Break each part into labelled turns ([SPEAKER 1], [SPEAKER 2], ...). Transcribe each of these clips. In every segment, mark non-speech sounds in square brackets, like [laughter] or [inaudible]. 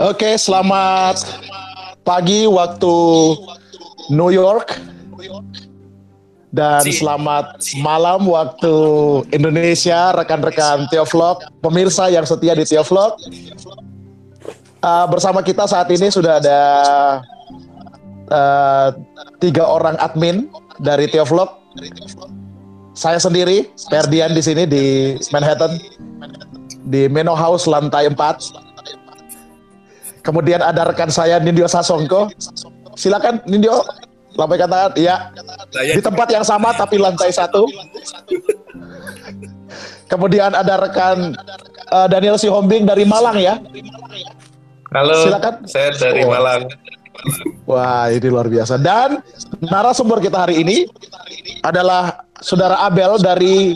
[SPEAKER 1] Oke, selamat pagi waktu New York. Dan selamat malam waktu Indonesia, rekan-rekan Teovlog, pemirsa yang setia di Teovlog. Uh, bersama kita saat ini sudah ada uh, tiga orang admin dari Teovlog. Saya sendiri, Perdian di sini di Manhattan, di Meno House lantai 4. Kemudian ada rekan saya Nindyo Sasongko. Silakan Nindyo Lambaikan tangan, iya. Di tempat yang sama tapi lantai satu. Kemudian ada rekan uh, Daniel Sihombing dari Malang ya.
[SPEAKER 2] Halo, Silakan. saya dari oh. Malang.
[SPEAKER 1] Wah, ini luar biasa. Dan narasumber kita hari ini adalah Saudara Abel dari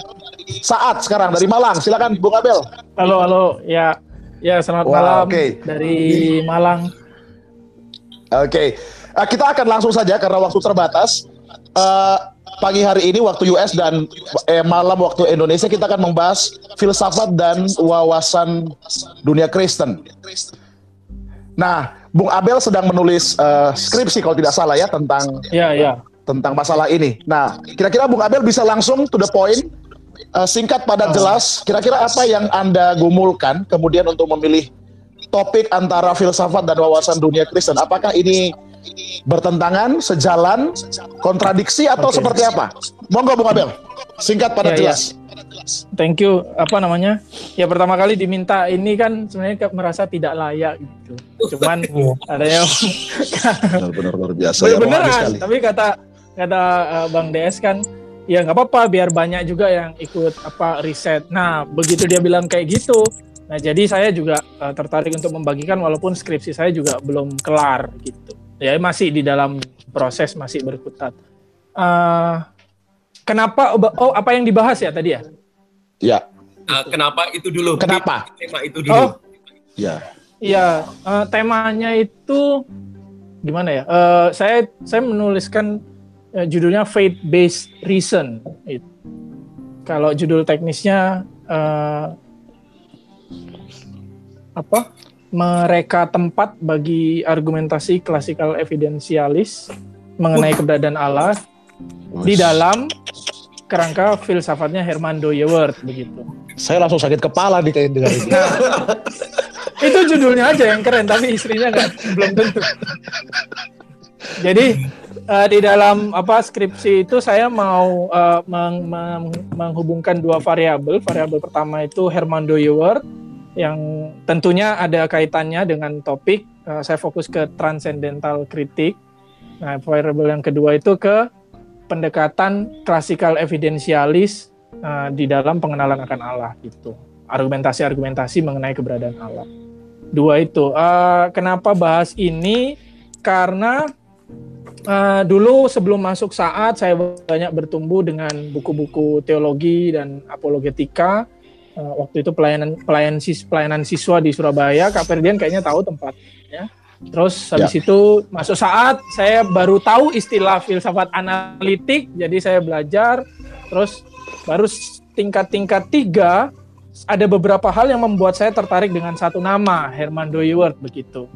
[SPEAKER 1] Saat sekarang dari Malang. Silakan Bung Abel.
[SPEAKER 3] Halo, halo. Ya, ya selamat Wah, malam okay. dari Malang.
[SPEAKER 1] Oke. Okay. Uh, kita akan langsung saja karena waktu terbatas. Uh, pagi hari ini waktu US dan eh, malam waktu Indonesia kita akan membahas filsafat dan wawasan dunia Kristen. Nah, Bung Abel sedang menulis uh, skripsi kalau tidak salah ya tentang ya, ya. tentang masalah ini. Nah, kira-kira Bung Abel bisa langsung to the point, uh, singkat padat jelas. Kira-kira apa yang anda gumulkan kemudian untuk memilih topik antara filsafat dan wawasan dunia Kristen? Apakah ini bertentangan, sejalan, kontradiksi atau okay. seperti apa? Monggo Bung Abel, singkat pada ya, jelas. Ya.
[SPEAKER 3] Thank you. Apa namanya? Ya pertama kali diminta ini kan sebenarnya merasa tidak layak gitu. Cuman ada yang
[SPEAKER 1] benar-benar luar biasa.
[SPEAKER 3] Ya, beneran. Tapi kata kata uh, Bang DS kan ya nggak apa-apa biar banyak juga yang ikut apa riset. Nah begitu dia bilang kayak gitu, nah jadi saya juga uh, tertarik untuk membagikan walaupun skripsi saya juga belum kelar gitu ya masih di dalam proses masih berkutat. Uh, kenapa? Oh, apa yang dibahas ya tadi ya?
[SPEAKER 1] Ya.
[SPEAKER 2] Uh, kenapa itu dulu?
[SPEAKER 1] Kenapa?
[SPEAKER 2] Tema itu dulu.
[SPEAKER 3] Oh, ya. Iya, uh, temanya itu gimana ya? Uh, saya saya menuliskan uh, judulnya faith based reason. Itu. Kalau judul teknisnya uh, apa? mereka tempat bagi argumentasi klasikal evidensialis mengenai keberadaan Allah di dalam kerangka filsafatnya Herman Doyewert begitu.
[SPEAKER 1] Saya langsung sakit kepala nih kayak dengar ini. Nah,
[SPEAKER 3] itu judulnya aja yang keren tapi istrinya nggak belum tentu. Jadi uh, di dalam apa skripsi itu saya mau uh, meng meng menghubungkan dua variabel. Variabel pertama itu Herman Doyewert yang tentunya ada kaitannya dengan topik. Uh, saya fokus ke transcendental kritik. Nah, variable yang kedua itu ke pendekatan klasikal evidensialis uh, di dalam pengenalan akan Allah itu. Argumentasi-argumentasi mengenai keberadaan Allah. Dua itu. Uh, kenapa bahas ini? Karena uh, dulu sebelum masuk saat saya banyak bertumbuh dengan buku-buku teologi dan apologetika. Uh, waktu itu pelayanan pelayan sis, pelayanan siswa di Surabaya Kak Ferdian kayaknya tahu tempatnya. Terus habis ya. itu masuk saat saya baru tahu istilah filsafat analitik jadi saya belajar. Terus baru tingkat-tingkat tiga ada beberapa hal yang membuat saya tertarik dengan satu nama Herman Doyewert begitu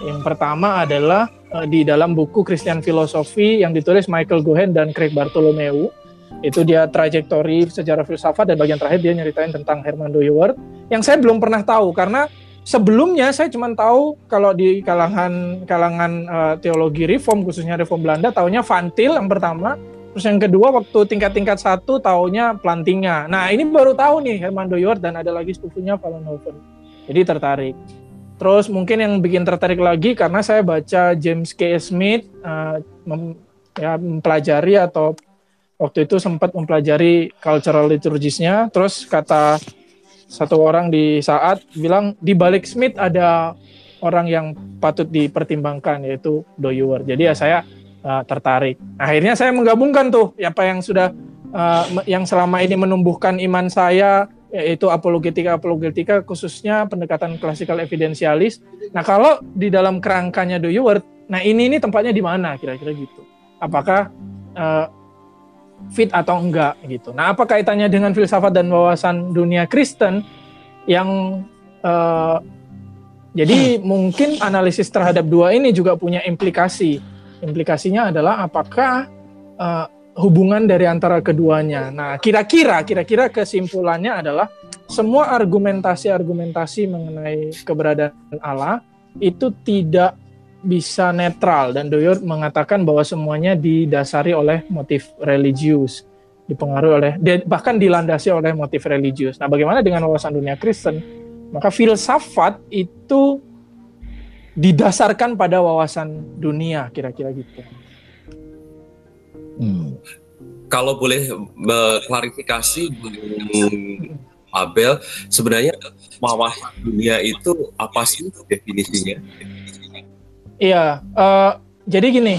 [SPEAKER 3] yang pertama adalah uh, di dalam buku Christian Philosophy yang ditulis Michael Gohen dan Craig Bartholomew. Itu dia trajektori sejarah filsafat dan bagian terakhir dia nyeritain tentang Herman Doyewert yang saya belum pernah tahu karena sebelumnya saya cuma tahu kalau di kalangan kalangan uh, teologi reform khususnya reform Belanda tahunya Van Til yang pertama terus yang kedua waktu tingkat-tingkat satu tahunya Plantinga. Nah ini baru tahu nih Herman Doyewert dan ada lagi sepupunya Vollenhoven jadi tertarik terus mungkin yang bikin tertarik lagi karena saya baca James K. Smith uh, mem, ya, mempelajari atau waktu itu sempat mempelajari cultural liturgisnya terus kata satu orang di saat bilang di balik Smith ada orang yang patut dipertimbangkan yaitu Doyuwer jadi ya saya uh, tertarik. Akhirnya saya menggabungkan tuh apa yang sudah uh, yang selama ini menumbuhkan iman saya yaitu apologetika apologetika khususnya pendekatan klasikal evidensialis nah kalau di dalam kerangkanya Doyuwer nah ini ini tempatnya di mana kira-kira gitu apakah uh, fit atau enggak gitu. Nah, apa kaitannya dengan filsafat dan wawasan dunia Kristen yang uh, Jadi mungkin analisis terhadap dua ini juga punya implikasi. Implikasinya adalah apakah uh, hubungan dari antara keduanya. Nah, kira-kira kira-kira kesimpulannya adalah semua argumentasi-argumentasi mengenai keberadaan Allah itu tidak bisa netral dan Doyor mengatakan bahwa semuanya didasari oleh motif religius, dipengaruhi oleh bahkan dilandasi oleh motif religius. Nah, bagaimana dengan wawasan dunia Kristen? Maka filsafat itu didasarkan pada wawasan dunia, kira-kira gitu.
[SPEAKER 2] Hmm. Kalau boleh klarifikasi Abel, sebenarnya wawasan dunia itu apa sih definisinya?
[SPEAKER 3] Iya, uh, jadi gini,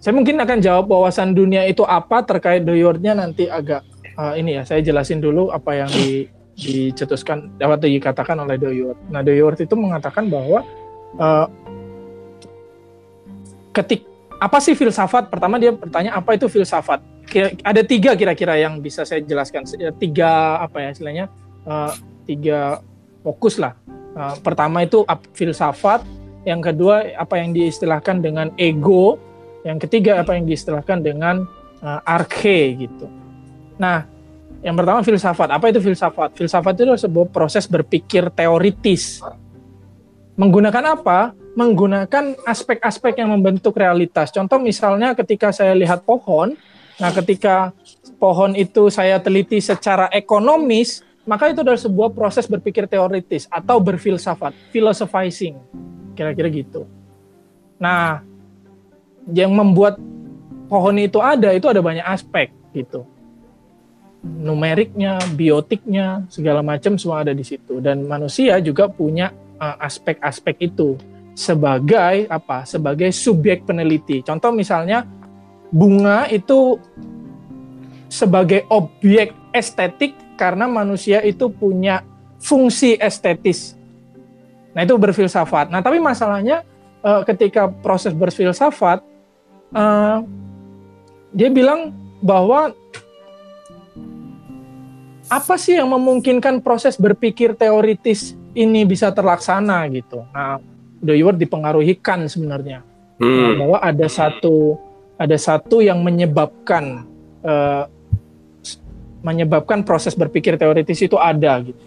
[SPEAKER 3] saya mungkin akan jawab wawasan dunia itu apa terkait doyornya nanti agak uh, ini ya, saya jelasin dulu apa yang di dicetuskan dapat dikatakan oleh Doyort. Nah Doyort itu mengatakan bahwa uh, ketik apa sih filsafat? Pertama dia bertanya apa itu filsafat. Kira, ada tiga kira-kira yang bisa saya jelaskan. Tiga apa ya istilahnya? Uh, tiga fokus lah. Uh, pertama itu filsafat. Yang kedua apa yang diistilahkan dengan ego. Yang ketiga apa yang diistilahkan dengan uh, arche gitu. Nah yang pertama filsafat. Apa itu filsafat? Filsafat itu adalah sebuah proses berpikir teoritis. Menggunakan apa? Menggunakan aspek-aspek yang membentuk realitas. Contoh misalnya ketika saya lihat pohon, nah ketika pohon itu saya teliti secara ekonomis, maka itu adalah sebuah proses berpikir teoritis atau berfilsafat, philosophizing. Kira-kira gitu. Nah, yang membuat pohon itu ada itu ada banyak aspek gitu numeriknya, biotiknya, segala macam semua ada di situ. Dan manusia juga punya uh, aspek-aspek uh, itu sebagai apa? Sebagai subjek peneliti. Contoh misalnya bunga itu sebagai objek estetik karena manusia itu punya fungsi estetis. Nah, itu berfilsafat. Nah, tapi masalahnya uh, ketika proses berfilsafat uh, dia bilang bahwa apa sih yang memungkinkan proses berpikir teoritis ini bisa terlaksana gitu. Nah, Dewey dipengaruhi kan sebenarnya hmm. nah, bahwa ada satu ada satu yang menyebabkan uh, menyebabkan proses berpikir teoritis itu ada gitu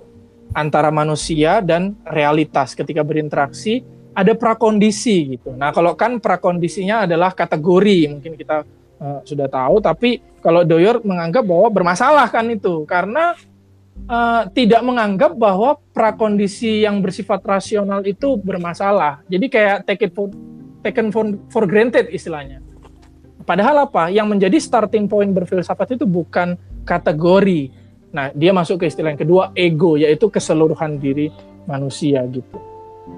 [SPEAKER 3] antara manusia dan realitas ketika berinteraksi ada prakondisi gitu. Nah, kalau kan prakondisinya adalah kategori mungkin kita uh, sudah tahu tapi kalau Doyor menganggap bahwa bermasalah kan itu karena uh, tidak menganggap bahwa prakondisi yang bersifat rasional itu bermasalah. Jadi kayak take it for, taken for, for granted istilahnya. Padahal apa? Yang menjadi starting point berfilsafat itu bukan kategori. Nah dia masuk ke istilah yang kedua ego yaitu keseluruhan diri manusia gitu.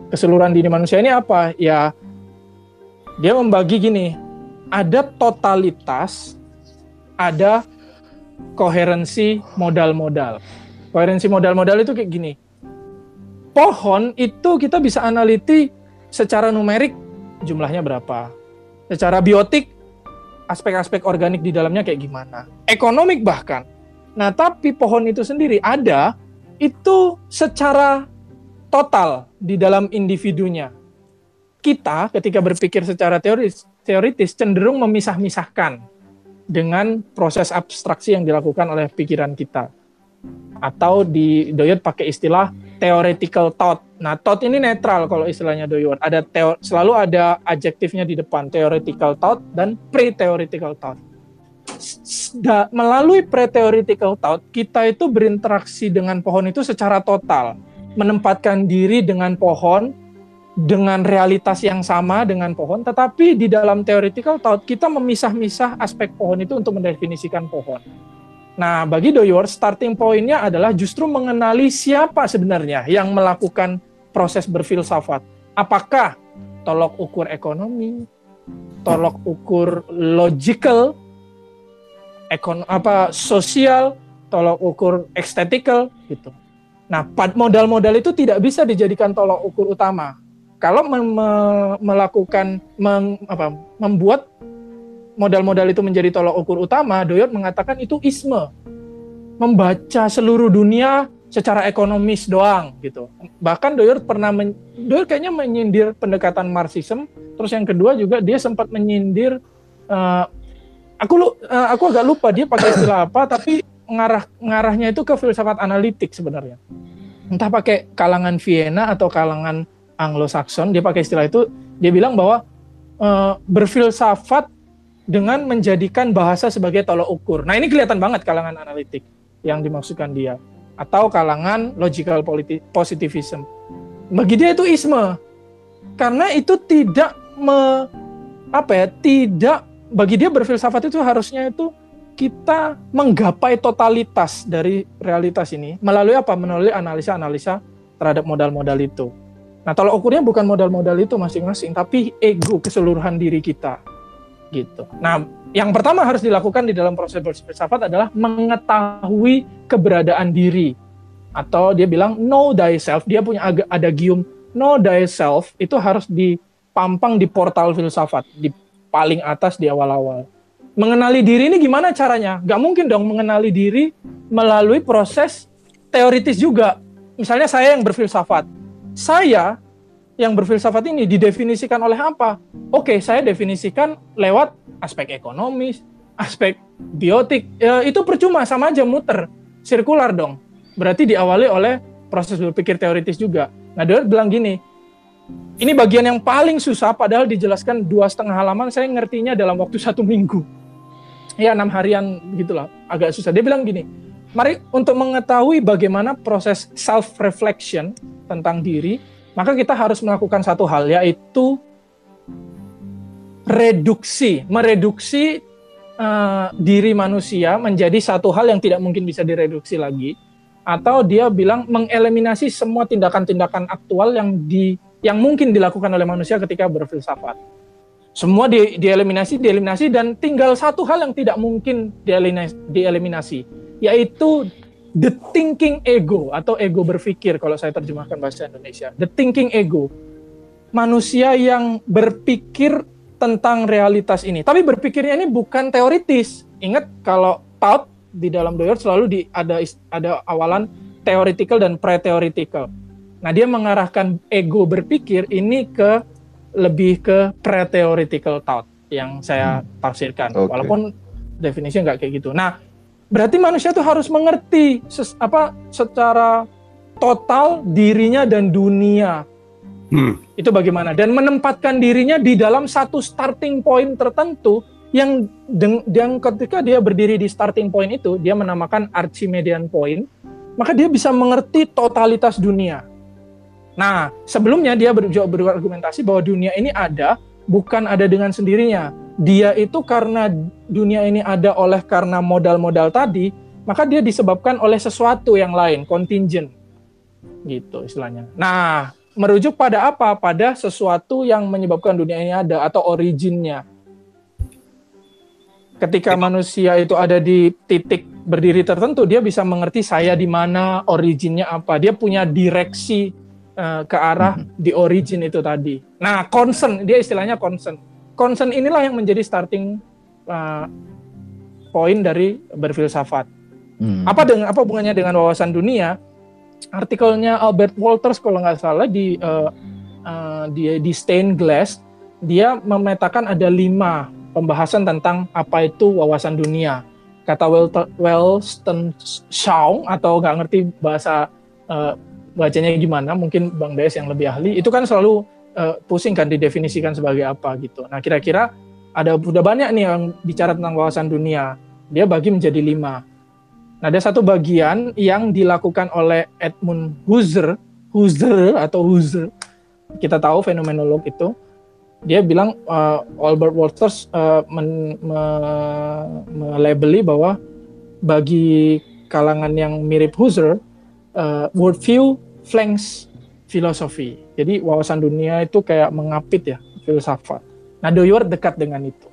[SPEAKER 3] Keseluruhan diri manusia ini apa? Ya dia membagi gini. Ada totalitas, ada koherensi modal-modal. Koherensi modal-modal itu kayak gini. Pohon itu kita bisa analiti secara numerik jumlahnya berapa. Secara biotik aspek-aspek organik di dalamnya kayak gimana. Ekonomik bahkan. Nah, tapi pohon itu sendiri ada itu secara total di dalam individunya. Kita ketika berpikir secara teoris teoritis cenderung memisah-misahkan dengan proses abstraksi yang dilakukan oleh pikiran kita. Atau di Doyot pakai istilah theoretical thought. Nah, thought ini netral kalau istilahnya Doyot. Ada selalu ada adjektifnya di depan, theoretical thought dan pre-theoretical thought. Da melalui pre-theoretical thought, kita itu berinteraksi dengan pohon itu secara total. Menempatkan diri dengan pohon dengan realitas yang sama dengan pohon, tetapi di dalam theoretical thought kita memisah-misah aspek pohon itu untuk mendefinisikan pohon. Nah, bagi Doyor, starting point-nya adalah justru mengenali siapa sebenarnya yang melakukan proses berfilsafat. Apakah tolok ukur ekonomi, tolok ukur logical, ekon apa sosial, tolok ukur estetikal gitu. Nah, modal-modal itu tidak bisa dijadikan tolok ukur utama kalau me me melakukan meng, apa, membuat modal-modal itu menjadi tolok ukur utama, Doyot mengatakan itu isme. Membaca seluruh dunia secara ekonomis doang gitu. Bahkan Doyer pernah men, Doyer kayaknya menyindir pendekatan Marxism. Terus yang kedua juga dia sempat menyindir uh, aku lu, uh, aku agak lupa dia pakai istilah apa tapi ngarah ngarahnya itu ke filsafat analitik sebenarnya. Entah pakai kalangan Vienna atau kalangan Anglo-Saxon, dia pakai istilah itu dia bilang bahwa uh, berfilsafat dengan menjadikan bahasa sebagai tolok ukur. Nah, ini kelihatan banget kalangan analitik yang dimaksudkan dia atau kalangan logical positivism. Bagi dia itu isme. Karena itu tidak me, apa ya, tidak bagi dia berfilsafat itu harusnya itu kita menggapai totalitas dari realitas ini melalui apa? Melalui analisa-analisa terhadap modal-modal itu. Nah, tolak ukurnya bukan modal-modal itu masing-masing, tapi ego keseluruhan diri kita. Gitu. Nah, yang pertama harus dilakukan di dalam proses berfilsafat adalah mengetahui keberadaan diri. Atau dia bilang know thyself, dia punya ada gium know thyself itu harus dipampang di portal filsafat, di paling atas di awal-awal. Mengenali diri ini gimana caranya? Gak mungkin dong mengenali diri melalui proses teoritis juga. Misalnya saya yang berfilsafat. Saya yang berfilsafat ini didefinisikan oleh apa? Oke, saya definisikan lewat aspek ekonomis, aspek biotik, ya, itu percuma sama aja muter, sirkular dong. Berarti diawali oleh proses berpikir teoritis juga. Nah, dia bilang gini, ini bagian yang paling susah, padahal dijelaskan dua setengah halaman, saya ngertinya dalam waktu [laughs] satu minggu. Ya, enam harian gitulah, agak susah. Dia bilang gini, mari untuk mengetahui bagaimana proses self-reflection tentang diri, maka kita harus melakukan satu hal, yaitu reduksi, mereduksi uh, diri manusia menjadi satu hal yang tidak mungkin bisa direduksi lagi, atau dia bilang mengeliminasi semua tindakan-tindakan aktual yang di yang mungkin dilakukan oleh manusia ketika berfilsafat. Semua di, dieliminasi, dieliminasi dan tinggal satu hal yang tidak mungkin dieliminasi, dieliminasi yaitu the thinking ego atau ego berpikir kalau saya terjemahkan bahasa Indonesia. The thinking ego. Manusia yang berpikir tentang realitas ini. Tapi berpikirnya ini bukan teoritis. Ingat kalau thought di dalam Doyer selalu di, ada ada awalan theoretical dan pre-theoretical. Nah, dia mengarahkan ego berpikir ini ke lebih ke pre-theoretical thought yang saya hmm. tafsirkan. Okay. Walaupun definisinya nggak kayak gitu. Nah, berarti manusia tuh harus mengerti ses, apa secara total dirinya dan dunia Hmm. Itu bagaimana? Dan menempatkan dirinya di dalam satu starting point tertentu yang deng, yang ketika dia berdiri di starting point itu, dia menamakan Archimedean point, maka dia bisa mengerti totalitas dunia. Nah, sebelumnya dia ber, berargumentasi bahwa dunia ini ada bukan ada dengan sendirinya. Dia itu karena dunia ini ada oleh karena modal-modal tadi, maka dia disebabkan oleh sesuatu yang lain, contingent. Gitu istilahnya. Nah, merujuk pada apa? Pada sesuatu yang menyebabkan dunia ini ada atau originnya. Ketika manusia itu ada di titik berdiri tertentu, dia bisa mengerti saya di mana, originnya apa. Dia punya direksi uh, ke arah hmm. di origin itu tadi. Nah, concern, dia istilahnya concern. Concern inilah yang menjadi starting uh, point dari berfilsafat. Hmm. Apa dengan apa hubungannya dengan wawasan dunia? artikelnya Albert Walters kalau nggak salah di uh, uh, di di Stained Glass dia memetakan ada lima pembahasan tentang apa itu wawasan dunia kata Wellston Shaw atau nggak ngerti bahasa uh, bacanya gimana mungkin Bang Des yang lebih ahli itu kan selalu uh, pusing kan didefinisikan sebagai apa gitu nah kira-kira ada udah banyak nih yang bicara tentang wawasan dunia dia bagi menjadi lima Nah, ada satu bagian yang dilakukan oleh Edmund Husserl, Husserl atau Husserl. Kita tahu fenomenolog itu. Dia bilang uh, Albert Wolters uh, men, me, melabeli bahwa bagi kalangan yang mirip Husserl, uh, worldview flanks filosofi. Jadi wawasan dunia itu kayak mengapit ya filsafat. Nah, Doyward dekat dengan itu.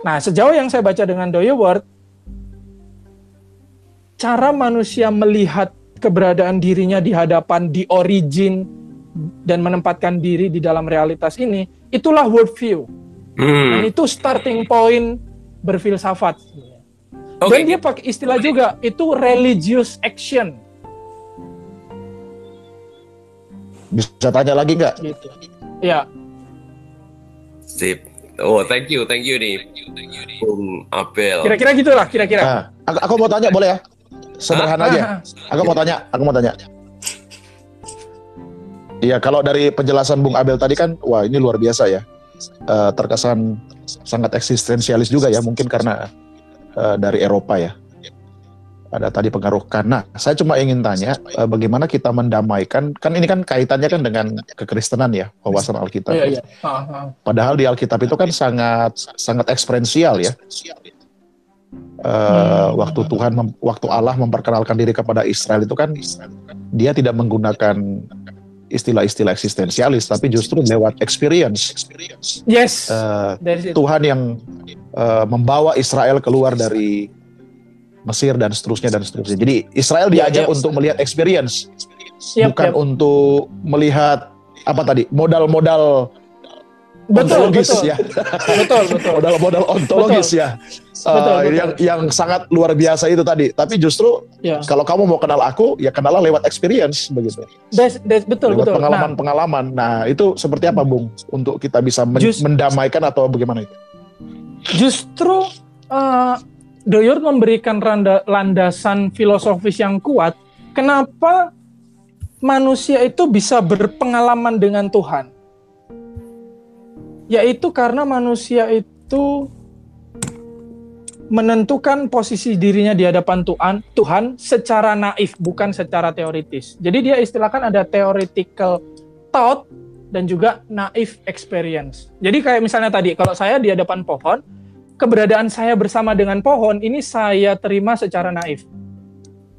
[SPEAKER 3] Nah, sejauh yang saya baca dengan Doyward, cara manusia melihat keberadaan dirinya di hadapan di origin dan menempatkan diri di dalam realitas ini, itulah worldview. Hmm. Dan itu starting point berfilsafat. Okay. Dan dia pakai istilah juga, itu religious action.
[SPEAKER 1] Bisa tanya lagi nggak?
[SPEAKER 3] gitu. Ya,
[SPEAKER 2] Sip. Oh, thank you, thank you nih, Bung Abel.
[SPEAKER 3] kira-kira gitulah, kira-kira.
[SPEAKER 1] Nah, aku, aku mau tanya boleh ya? Sederhana
[SPEAKER 3] Ah,
[SPEAKER 1] aja.
[SPEAKER 3] ah,
[SPEAKER 1] Aku mau tanya, aku mau tanya. Iya, kalau dari penjelasan Bung Abel tadi kan, wah ini luar biasa ya. Eh, terkesan sangat eksistensialis juga ya, mungkin karena eh, dari Eropa ya. Ada tadi pengaruh karena saya cuma ingin tanya eh, bagaimana kita mendamaikan kan ini kan kaitannya kan dengan kekristenan ya wawasan Alkitab.
[SPEAKER 3] Iya, iya. Ah, ah.
[SPEAKER 1] Padahal di Alkitab itu kan sangat sangat eksperensial ya. Eh,
[SPEAKER 3] Hmm.
[SPEAKER 1] Waktu Tuhan, mem- waktu Allah memperkenalkan diri kepada Israel itu kan dia tidak menggunakan istilah-istilah eksistensialis, tapi justru lewat experience.
[SPEAKER 3] Yes, situ.
[SPEAKER 1] Tuhan yang eh, membawa Israel keluar dari Mesir dan seterusnya dan seterusnya. Jadi Israel
[SPEAKER 3] Ya,
[SPEAKER 1] diajak
[SPEAKER 3] ya.
[SPEAKER 1] untuk melihat experience,
[SPEAKER 3] Siap,
[SPEAKER 1] bukan
[SPEAKER 3] siap.
[SPEAKER 1] untuk melihat apa tadi modal-modal
[SPEAKER 3] Betul,
[SPEAKER 1] ontologis
[SPEAKER 3] betul.
[SPEAKER 1] ya.
[SPEAKER 3] Betul, betul.
[SPEAKER 1] modal-modal ontologis ya.
[SPEAKER 3] Betul,
[SPEAKER 1] Uh,
[SPEAKER 3] betul.
[SPEAKER 1] yang yang sangat luar biasa itu tadi. Tapi justru
[SPEAKER 3] Ya.
[SPEAKER 1] kalau kamu mau kenal aku, ya kenallah lewat experience begitu.
[SPEAKER 3] Des, des, betul,
[SPEAKER 1] lewat
[SPEAKER 3] betul. Nah,
[SPEAKER 1] pengalaman-pengalaman. Nah, itu seperti apa, Bung? Untuk kita bisa men-
[SPEAKER 3] Just-
[SPEAKER 1] mendamaikan atau bagaimana itu?
[SPEAKER 3] justru uh, Doyor memberikan randa, landasan filosofis yang kuat. Kenapa manusia itu bisa berpengalaman dengan Tuhan? Yaitu karena manusia itu menentukan posisi dirinya di hadapan Tuhan, Tuhan secara naif, bukan secara teoritis. Jadi dia istilahkan ada theoretical thought dan juga naif experience. Jadi kayak misalnya tadi, kalau saya di hadapan pohon, keberadaan saya bersama dengan pohon ini saya terima secara naif.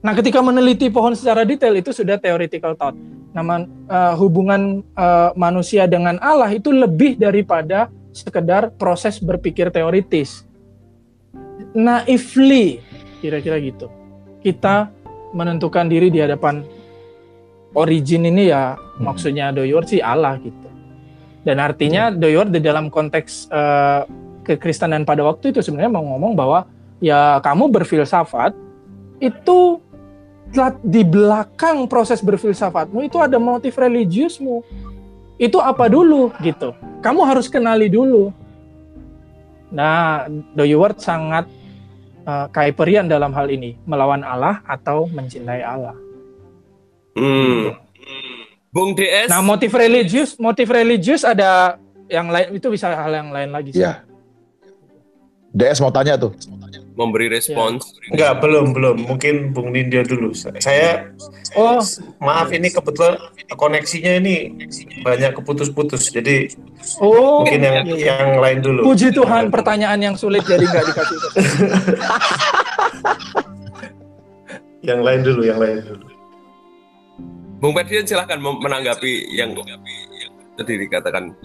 [SPEAKER 3] Nah, ketika meneliti pohon secara detail itu sudah theoretical thought. Nama eh, hubungan eh, manusia dengan Allah itu lebih daripada sekedar proses berpikir teoritis. Naively, kira-kira gitu. Kita menentukan diri di hadapan origin ini ya
[SPEAKER 1] Hmm.
[SPEAKER 3] maksudnya Doyor sih Allah gitu. Dan artinya Doyor di dalam konteks eh, kekristenan pada waktu itu sebenarnya mau ngomong bahwa ya kamu berfilsafat itu di belakang proses berfilsafatmu itu ada motif religiusmu. Itu apa dulu gitu. Kamu harus kenali dulu. Nah, Doyuward sangat uh, Kuiperian dalam hal ini, melawan Allah atau mencintai Allah.
[SPEAKER 2] Hmm. Bung DS.
[SPEAKER 3] Nah, motif religius, motif religius ada yang lain itu bisa hal yang lain lagi sih.
[SPEAKER 1] Iya. DS mau tanya tuh.
[SPEAKER 2] memberi respons.
[SPEAKER 4] Enggak, belum, belum. Mungkin Bung Nindya dulu. Saya
[SPEAKER 3] Oh,
[SPEAKER 4] maaf ini kebetulan koneksinya ini banyak keputus-putus. Jadi
[SPEAKER 3] oh.
[SPEAKER 4] mungkin yang
[SPEAKER 3] iya, iya.
[SPEAKER 4] yang lain dulu.
[SPEAKER 3] Puji Tuhan pertanyaan yang sulit jadi nggak dikasih. [laughs]
[SPEAKER 4] Yang lain dulu, yang lain dulu.
[SPEAKER 2] Bung Ferdian silahkan menanggapi yang tadi dikatakan.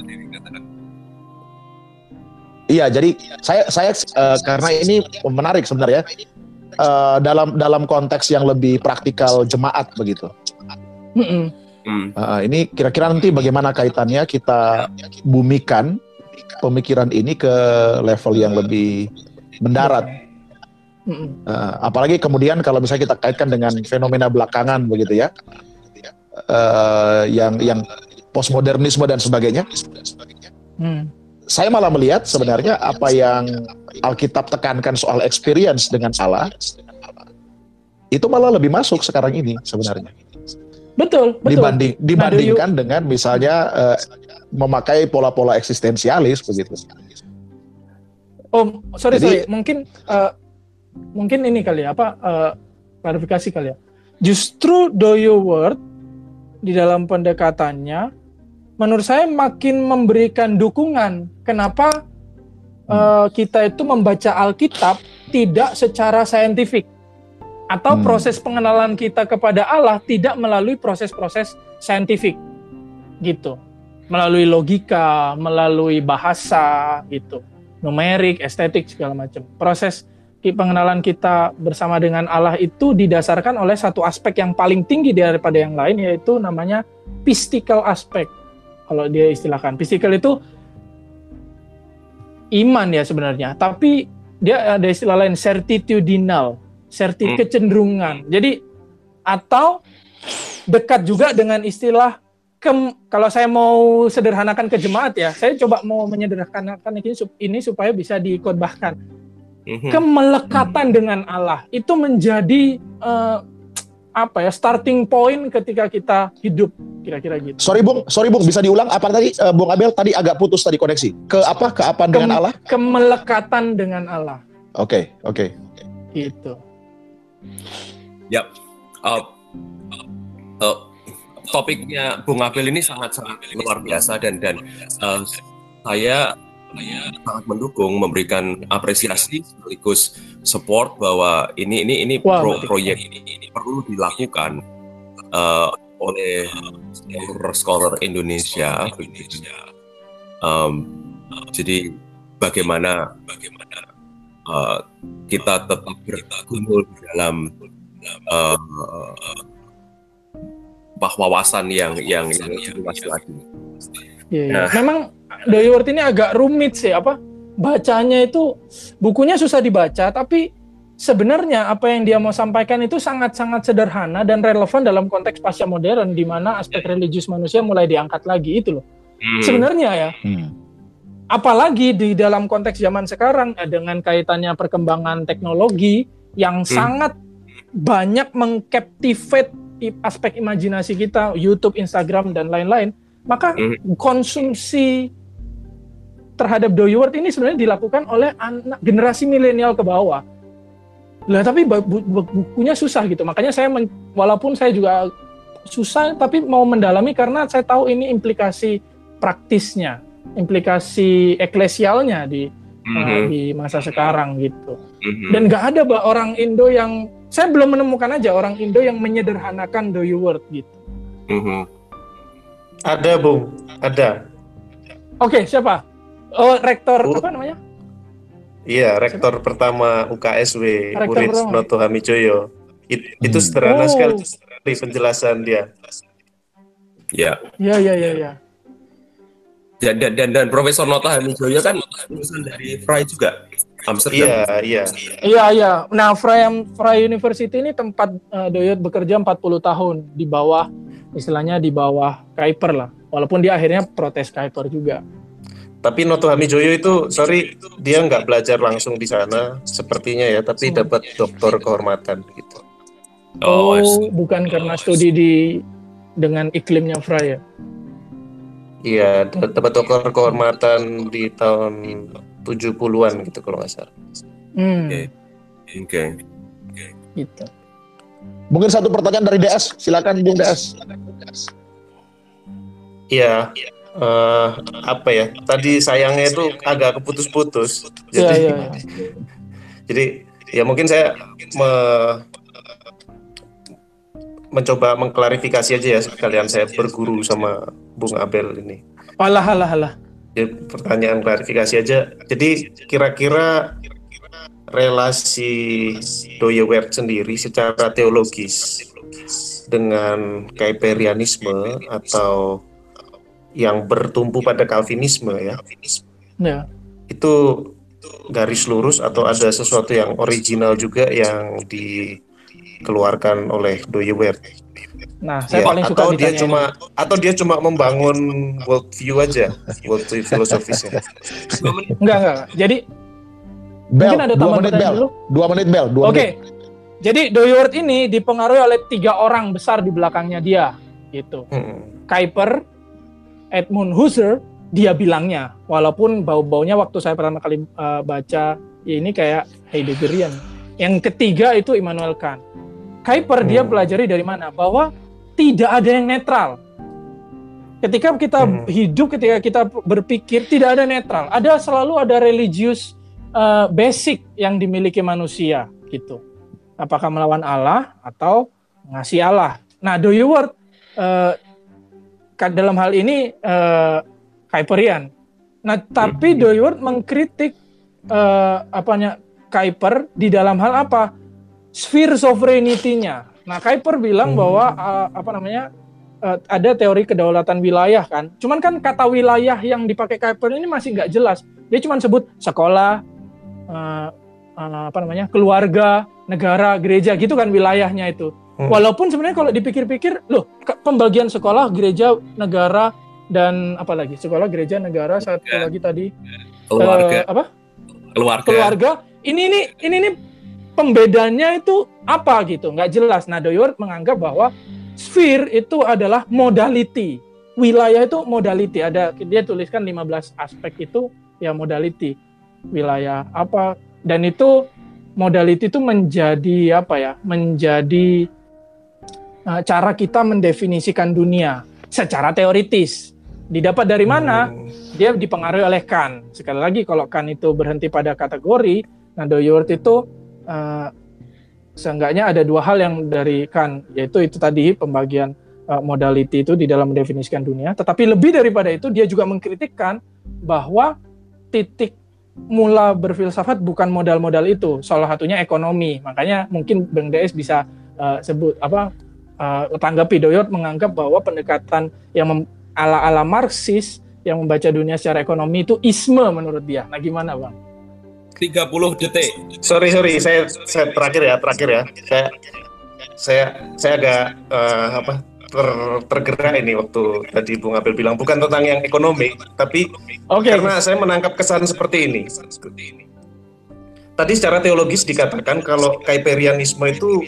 [SPEAKER 1] Iya, jadi saya saya eh, karena ini menarik sebenarnya Eh, dalam dalam konteks yang lebih praktikal jemaat begitu.
[SPEAKER 3] Mm-mm.
[SPEAKER 2] Hmm.
[SPEAKER 1] Eh, ini kira-kira nanti bagaimana kaitannya kita bumikan pemikiran ini ke level yang lebih mendarat. Eh, apalagi kemudian kalau misalnya kita kaitkan dengan fenomena belakangan begitu ya, Eh, yang yang postmodernisme dan sebagainya.
[SPEAKER 3] Hmm.
[SPEAKER 1] Saya malah melihat sebenarnya apa yang Alkitab tekankan soal experience dengan Allah itu malah lebih masuk sekarang ini sebenarnya
[SPEAKER 3] Betul, betul.
[SPEAKER 1] dibanding dibandingkan dengan misalnya eh, memakai pola-pola eksistensialis begitu.
[SPEAKER 3] Oh, sorry
[SPEAKER 1] Jadi-
[SPEAKER 3] sorry, mungkin eh, mungkin ini kali ya apa eh, klarifikasi kali ya. Justru do your word di dalam pendekatannya, menurut saya makin memberikan dukungan. Kenapa eh, kita itu membaca Alkitab tidak secara saintifik atau
[SPEAKER 1] Hmm.
[SPEAKER 3] proses pengenalan kita kepada Allah tidak melalui proses-proses saintifik, gitu, melalui logika, melalui bahasa, gitu numerik, estetik segala macam. Proses pengenalan kita bersama dengan Allah itu didasarkan oleh satu aspek yang paling tinggi daripada yang lain yaitu namanya pistical aspek. Kalau dia istilahkan pistical itu iman ya sebenarnya, tapi dia ada istilah lain certitudinal, certi
[SPEAKER 2] Hmm.
[SPEAKER 3] kecenderungan. Jadi atau dekat juga dengan istilah kem- kalau saya mau sederhanakan ke jemaat ya, saya coba mau menyederhanakan ini, sup- ini supaya bisa dikhotbahkan.
[SPEAKER 2] Mhm.
[SPEAKER 3] Kemelekatan dengan Allah itu menjadi eh, apa ya starting point ketika kita hidup kira-kira gitu.
[SPEAKER 1] Sorry Bung, sorry Bung, bisa diulang apa tadi eh, Bung Abel tadi agak putus tadi koneksi. Ke apa? Ke apa dengan
[SPEAKER 3] Kem-
[SPEAKER 1] Allah?
[SPEAKER 3] Kemelekatan dengan Allah
[SPEAKER 1] Oke, oke.
[SPEAKER 3] gitu.
[SPEAKER 2] Uh, uh, topiknya Bung Abel ini sangat-sangat luar biasa dan dan uh, saya sangat mendukung memberikan apresiasi sekaligus support bahwa ini ini ini
[SPEAKER 3] Wah,
[SPEAKER 2] pro- proyek ini, ini perlu dilakukan uh, oleh scholar-scholar Indonesia. Um, jadi bagaimana bagaimana uh, kita tetap bergumul dalam uh, wawasan yang yang yang luas lagi.
[SPEAKER 3] Iya, iya.
[SPEAKER 2] Nah.
[SPEAKER 3] Memang Doyworth ini agak rumit sih apa bacanya itu bukunya susah dibaca tapi sebenarnya apa yang dia mau sampaikan itu sangat-sangat sederhana dan relevan dalam konteks pasca modern di mana aspek religius manusia mulai diangkat lagi itu loh.
[SPEAKER 2] Hmm.
[SPEAKER 3] Sebenarnya ya
[SPEAKER 1] Hmm.
[SPEAKER 3] apalagi di dalam konteks zaman sekarang eh, dengan kaitannya perkembangan teknologi yang sangat banyak mengcaptivate aspek imajinasi kita, YouTube, Instagram dan lain-lain, maka
[SPEAKER 2] Hmm.
[SPEAKER 3] konsumsi terhadap Doyworth ini sebenarnya dilakukan oleh anak generasi milenial ke bawah. Lah tapi bu- bu- bu- bukunya susah gitu. Makanya saya men- walaupun saya juga susah tapi mau mendalami karena saya tahu ini implikasi praktisnya, implikasi eklesialnya di uh,
[SPEAKER 2] Mhm.
[SPEAKER 3] di masa sekarang gitu.
[SPEAKER 2] Mhm.
[SPEAKER 3] Dan nggak ada Mbak, orang Indo yang saya belum menemukan aja orang Indo yang menyederhanakan Doyworth gitu.
[SPEAKER 2] Mhm.
[SPEAKER 4] Ada, Bung. Ada.
[SPEAKER 3] Oke, siapa? Oh, rektor
[SPEAKER 4] Oh.
[SPEAKER 3] apa namanya?
[SPEAKER 4] Iya, rektor pertama UKSW,
[SPEAKER 3] Rektor.
[SPEAKER 4] Noto Hamijoyo. It- itu
[SPEAKER 1] Hmm.
[SPEAKER 4] sederhana
[SPEAKER 3] Oh.
[SPEAKER 4] sekali di penjelasan dia.
[SPEAKER 2] Ya.
[SPEAKER 3] Ya, ya, ya, ya.
[SPEAKER 2] Dan, dan dan dan Profesor Nota Hamijoyo kan lulusan dari Fry juga. Amsterdam.
[SPEAKER 4] Iya, iya.
[SPEAKER 3] Iya, iya. Nah, Fry, Fry University ini tempat uh, Doyot bekerja 40 tahun di bawah istilahnya di bawah Kuiper lah. Walaupun dia akhirnya protes Kuiper juga.
[SPEAKER 4] Tapi Noto Hamijoyo itu, sorry, dia nggak belajar langsung di sana, sepertinya ya, tapi dapat doktor kehormatan gitu.
[SPEAKER 2] Oh,
[SPEAKER 3] Oh, bukan karena studi di dengan iklimnya Fry ya.
[SPEAKER 4] Iya, dapat doktor kehormatan di tahun 70-an gitu kalau nggak salah.
[SPEAKER 3] Hmm,
[SPEAKER 2] Oke. Oke.
[SPEAKER 3] gitu.
[SPEAKER 1] Mungkin satu pertanyaan dari DS, silakan Bung DS.
[SPEAKER 4] Iya, eh, apa ya? Tadi sayangnya itu agak keputus-putus.
[SPEAKER 3] Iya,
[SPEAKER 4] Jadi,
[SPEAKER 3] iya.
[SPEAKER 4] jadi ya mungkin saya me- mencoba mengklarifikasi aja ya sekalian saya berguru sama Bung Abel ini.
[SPEAKER 3] Alah, alah, alah.
[SPEAKER 4] Ya, pertanyaan klarifikasi aja. Jadi kira-kira relasi Doyewert sendiri secara teologis dengan Kuiperianisme atau yang bertumpu pada Calvinisme ya,
[SPEAKER 3] Ya.
[SPEAKER 4] itu garis lurus atau ada sesuatu yang original juga yang dikeluarkan oleh Doyewert?
[SPEAKER 3] Nah, saya
[SPEAKER 4] Ya,
[SPEAKER 3] paling suka
[SPEAKER 4] atau dia cuma atau dia cuma membangun world view aja, world view filosofisnya.
[SPEAKER 3] Enggak, enggak, enggak. Jadi
[SPEAKER 1] Bel,
[SPEAKER 3] mungkin ada
[SPEAKER 1] dua
[SPEAKER 3] tambahan
[SPEAKER 1] menit Bel.
[SPEAKER 3] dulu.
[SPEAKER 1] Dua menit Bel, dua
[SPEAKER 3] Oke.
[SPEAKER 1] menit.
[SPEAKER 3] Jadi Doyworth ini dipengaruhi oleh tiga orang besar di belakangnya dia, gitu.
[SPEAKER 4] Hmm.
[SPEAKER 3] Kuiper, Edmund Husserl, dia bilangnya, walaupun bau-baunya waktu saya pertama kali uh, baca ya ini kayak Heideggerian. Yang ketiga itu Immanuel Kant. Kuiper dia
[SPEAKER 4] Hmm.
[SPEAKER 3] pelajari dari mana? Bahwa tidak ada yang netral. Ketika kita
[SPEAKER 4] Hmm.
[SPEAKER 3] hidup, ketika kita berpikir, tidak ada netral. Ada selalu ada religius uh, basic yang dimiliki manusia, gitu. Apakah melawan Allah atau ngasih Allah. Nah, Doyworth uh, ka- dalam hal ini uh, Kuiperian. Nah, tapi Doyworth mengkritik uh, apanya Kuiper di dalam hal apa? Sphere sovereignty-nya. Nah, Kuiper bilang
[SPEAKER 4] Hmm.
[SPEAKER 3] bahwa uh, apa namanya? uh, ada teori kedaulatan wilayah kan. Cuman kan kata wilayah yang dipakai Kuiper ini masih nggak jelas. Dia cuma sebut sekolah, uh, uh, apa namanya? keluarga, negara, gereja gitu kan wilayahnya itu.
[SPEAKER 4] Hmm.
[SPEAKER 3] Walaupun sebenarnya kalau dipikir-pikir, loh pembagian sekolah, gereja, negara dan apa lagi? Sekolah, gereja, negara, satu
[SPEAKER 2] Ya.
[SPEAKER 3] lagi tadi.
[SPEAKER 2] Keluarga.
[SPEAKER 3] Eh, apa?
[SPEAKER 2] keluarga.
[SPEAKER 3] Keluarga. Ini ini ini ini pembedanya itu apa gitu? Nggak jelas. Nah Doyort menganggap bahwa sphere itu adalah modality. Wilayah itu modality. Ada dia tuliskan 15 aspek itu ya modality. Wilayah apa? Dan itu modality itu menjadi apa ya? Menjadi uh, cara kita mendefinisikan dunia secara teoritis didapat dari mana
[SPEAKER 4] Hmm.
[SPEAKER 3] dia dipengaruhi oleh Kant. Sekali lagi kalau Kant itu berhenti pada kategori, nah Doyort itu eh, seenggaknya ada dua hal yang dari Kant, yaitu itu tadi pembagian eh, modality itu di dalam mendefinisikan dunia. Tetapi lebih daripada itu dia juga mengkritikkan bahwa titik mula berfilsafat bukan modal-modal itu, salah satunya ekonomi. Makanya mungkin Bang DS bisa eh, sebut apa eh, tanggapi Doyort menganggap bahwa pendekatan yang ala-ala Marxis yang membaca dunia secara ekonomi itu isme menurut dia. Nah gimana bang?
[SPEAKER 2] 30 detik
[SPEAKER 4] Sorry sorry, saya saya terakhir ya terakhir ya. Saya saya saya agak eh, apa ter, tergerak ini waktu tadi Bung Abel bilang bukan tentang yang ekonomi, tapi
[SPEAKER 3] Oke.
[SPEAKER 4] karena saya menangkap kesan seperti ini. Tadi secara teologis dikatakan kalau Kaiperianisme itu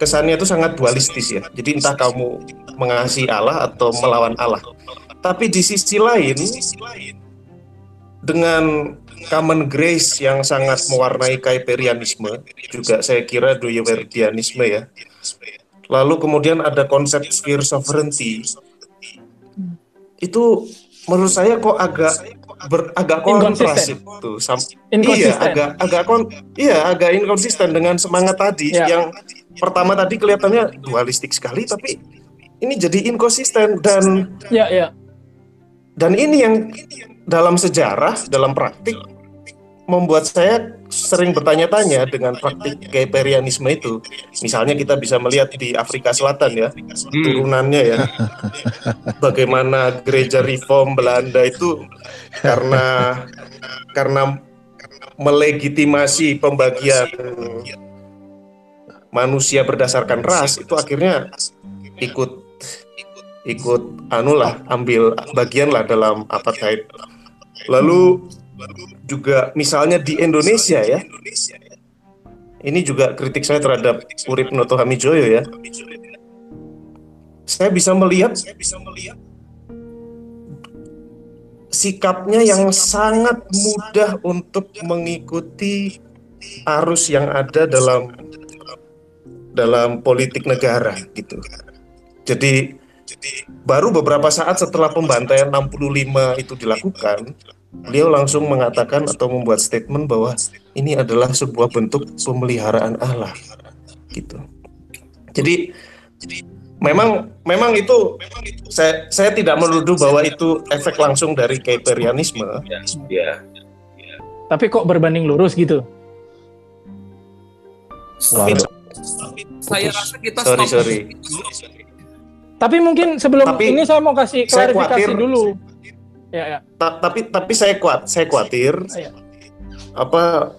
[SPEAKER 4] kesannya itu sangat dualistis ya. Jadi entah kamu mengasihi Allah atau melawan Allah. Tapi di sisi lain dengan common grace yang sangat mewarnai Kaiperianisme, juga saya kira Doyewerdianisme ya. Lalu kemudian ada konsep sphere sovereignty. Itu menurut saya kok agak ber, agak kontras itu. Sam- iya, agak agak kon, iya agak inkonsisten dengan semangat tadi
[SPEAKER 3] Ya.
[SPEAKER 4] yang pertama tadi kelihatannya dualistik sekali tapi ini jadi inkonsisten dan
[SPEAKER 3] Ya ya.
[SPEAKER 4] dan ini yang dalam sejarah, dalam praktik membuat saya sering bertanya-tanya dengan praktik Kaiperianisme itu. Misalnya kita bisa melihat di Afrika Selatan ya,
[SPEAKER 2] Hmm.
[SPEAKER 4] turunannya ya. [laughs] Bagaimana gereja reform Belanda itu karena karena melegitimasi pembagian manusia berdasarkan ras itu akhirnya ikut ikut anu lah ambil bagian lah dalam apartheid. Lalu juga misalnya di Indonesia ya. Ini juga kritik saya terhadap Urip Noto Hamijoyo ya. Saya bisa melihat sikapnya yang sangat mudah untuk mengikuti arus yang ada dalam dalam politik negara gitu. Jadi baru beberapa saat setelah pembantaian 65 itu dilakukan, beliau langsung mengatakan atau membuat statement bahwa ini adalah sebuah bentuk pemeliharaan Allah gitu. Jadi memang memang itu saya saya tidak menuduh bahwa itu efek langsung dari Kaiperianisme.
[SPEAKER 2] ya
[SPEAKER 3] Tapi kok berbanding lurus gitu?
[SPEAKER 1] Waduh.
[SPEAKER 2] Saya rasa kita
[SPEAKER 4] Sorry,
[SPEAKER 2] stop
[SPEAKER 4] sorry.
[SPEAKER 3] Tapi mungkin sebelum
[SPEAKER 4] Tapi
[SPEAKER 3] ini saya mau kasih
[SPEAKER 4] saya
[SPEAKER 3] klarifikasi
[SPEAKER 4] khawatir-
[SPEAKER 3] dulu. Ya ya.
[SPEAKER 4] Ta- tapi tapi saya kuat, saya khawatir
[SPEAKER 3] Iya.
[SPEAKER 4] apa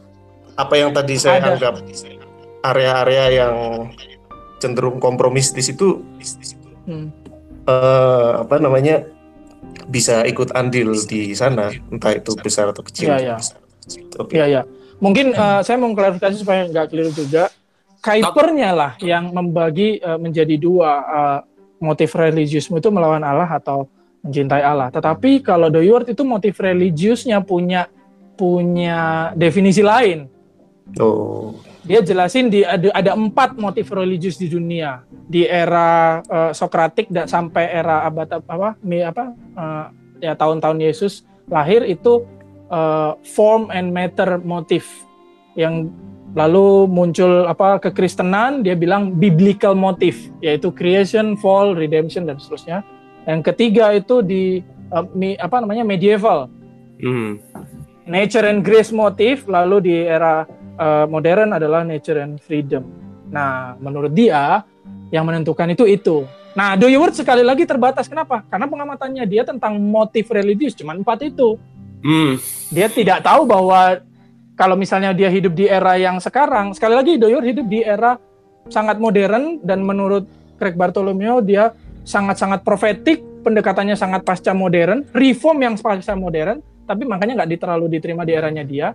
[SPEAKER 4] apa yang tadi saya
[SPEAKER 3] Ada.
[SPEAKER 4] anggap area-area yang cenderung kompromistis itu
[SPEAKER 3] Hmm.
[SPEAKER 4] eh, apa namanya bisa ikut andil di sana entah itu besar atau kecil.
[SPEAKER 3] Iya, iya.
[SPEAKER 4] Oke.
[SPEAKER 3] Iya ya. Mungkin eh, saya mau klarifikasi supaya nggak keliru juga. Kuipernya lah yang membagi eh, menjadi dua eh, motif religiusmu itu melawan Allah atau mencintai Allah. Tetapi kalau Doyort itu motif religiusnya punya punya definisi lain.
[SPEAKER 4] Oh,
[SPEAKER 3] Dia jelasin di ada, ada empat motif religius di dunia di era eh, Sokratik dan sampai era abad apa mi- apa eh, ya tahun-tahun Yesus lahir itu eh, form and matter motif yang lalu muncul apa kekristenan dia bilang biblical motif yaitu creation, fall, redemption dan seterusnya. Yang ketiga itu di eh, mi- apa namanya medieval
[SPEAKER 2] Hmm.
[SPEAKER 3] nature and grace motif lalu di era uh, modern adalah nature and freedom. Nah, menurut dia yang menentukan itu itu. Nah, Doyeword sekali lagi terbatas. Kenapa? Karena pengamatannya dia tentang motif religius cuma empat itu.
[SPEAKER 2] Hmm.
[SPEAKER 3] Dia tidak tahu bahwa kalau misalnya dia hidup di era yang sekarang, sekali lagi Doyeword hidup di era sangat modern dan menurut Craig Bartholomew dia sangat-sangat profetik, pendekatannya sangat pasca modern, reform yang pasca modern, tapi makanya nggak terlalu diterima di eranya dia.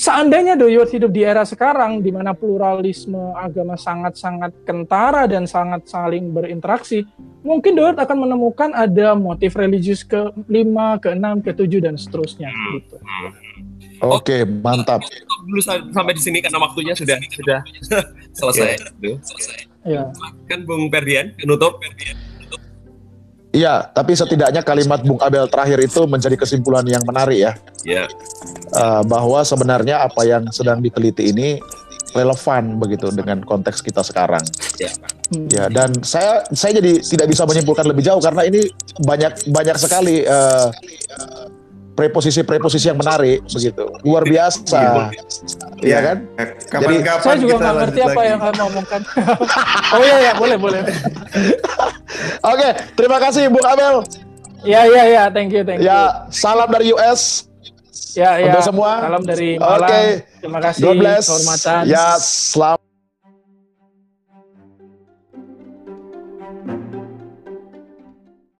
[SPEAKER 3] Seandainya Doyot hidup di era sekarang di mana pluralisme agama sangat-sangat kentara dan sangat saling berinteraksi, mungkin Doyot akan menemukan ada motif religius ke lima, ke enam, ke tujuh dan seterusnya. Gitu.
[SPEAKER 1] Oke, mantap.
[SPEAKER 2] Dulu sampai di sini karena waktunya sudah sudah selesai. Yeah. selesai.
[SPEAKER 3] Ya.
[SPEAKER 2] Kan Bung Perdian, penutup.
[SPEAKER 1] Iya, tapi setidaknya kalimat Bung Abel terakhir itu menjadi kesimpulan yang menarik ya.
[SPEAKER 2] Iya.
[SPEAKER 1] Uh, bahwa sebenarnya apa yang sedang diteliti ini relevan begitu dengan konteks kita sekarang.
[SPEAKER 2] Ya.
[SPEAKER 1] Ya, dan saya saya jadi tidak bisa menyimpulkan lebih jauh karena ini banyak banyak sekali uh, preposisi-preposisi yang menarik begitu. Luar biasa. Iya. Ya kan?
[SPEAKER 3] Jadi saya juga nggak ngerti apa lagi. yang kamu omongkan. [laughs] Oh iya ya boleh boleh. [laughs]
[SPEAKER 1] Oke okay, terima kasih Bung Abel.
[SPEAKER 3] Ya ya ya thank you thank
[SPEAKER 1] ya,
[SPEAKER 3] you. ya
[SPEAKER 1] salam dari US
[SPEAKER 3] ya ya.
[SPEAKER 1] Untuk semua.
[SPEAKER 3] Salam dari Malang. Okay. terima kasih
[SPEAKER 1] God bless. kehormatan. Ya selamat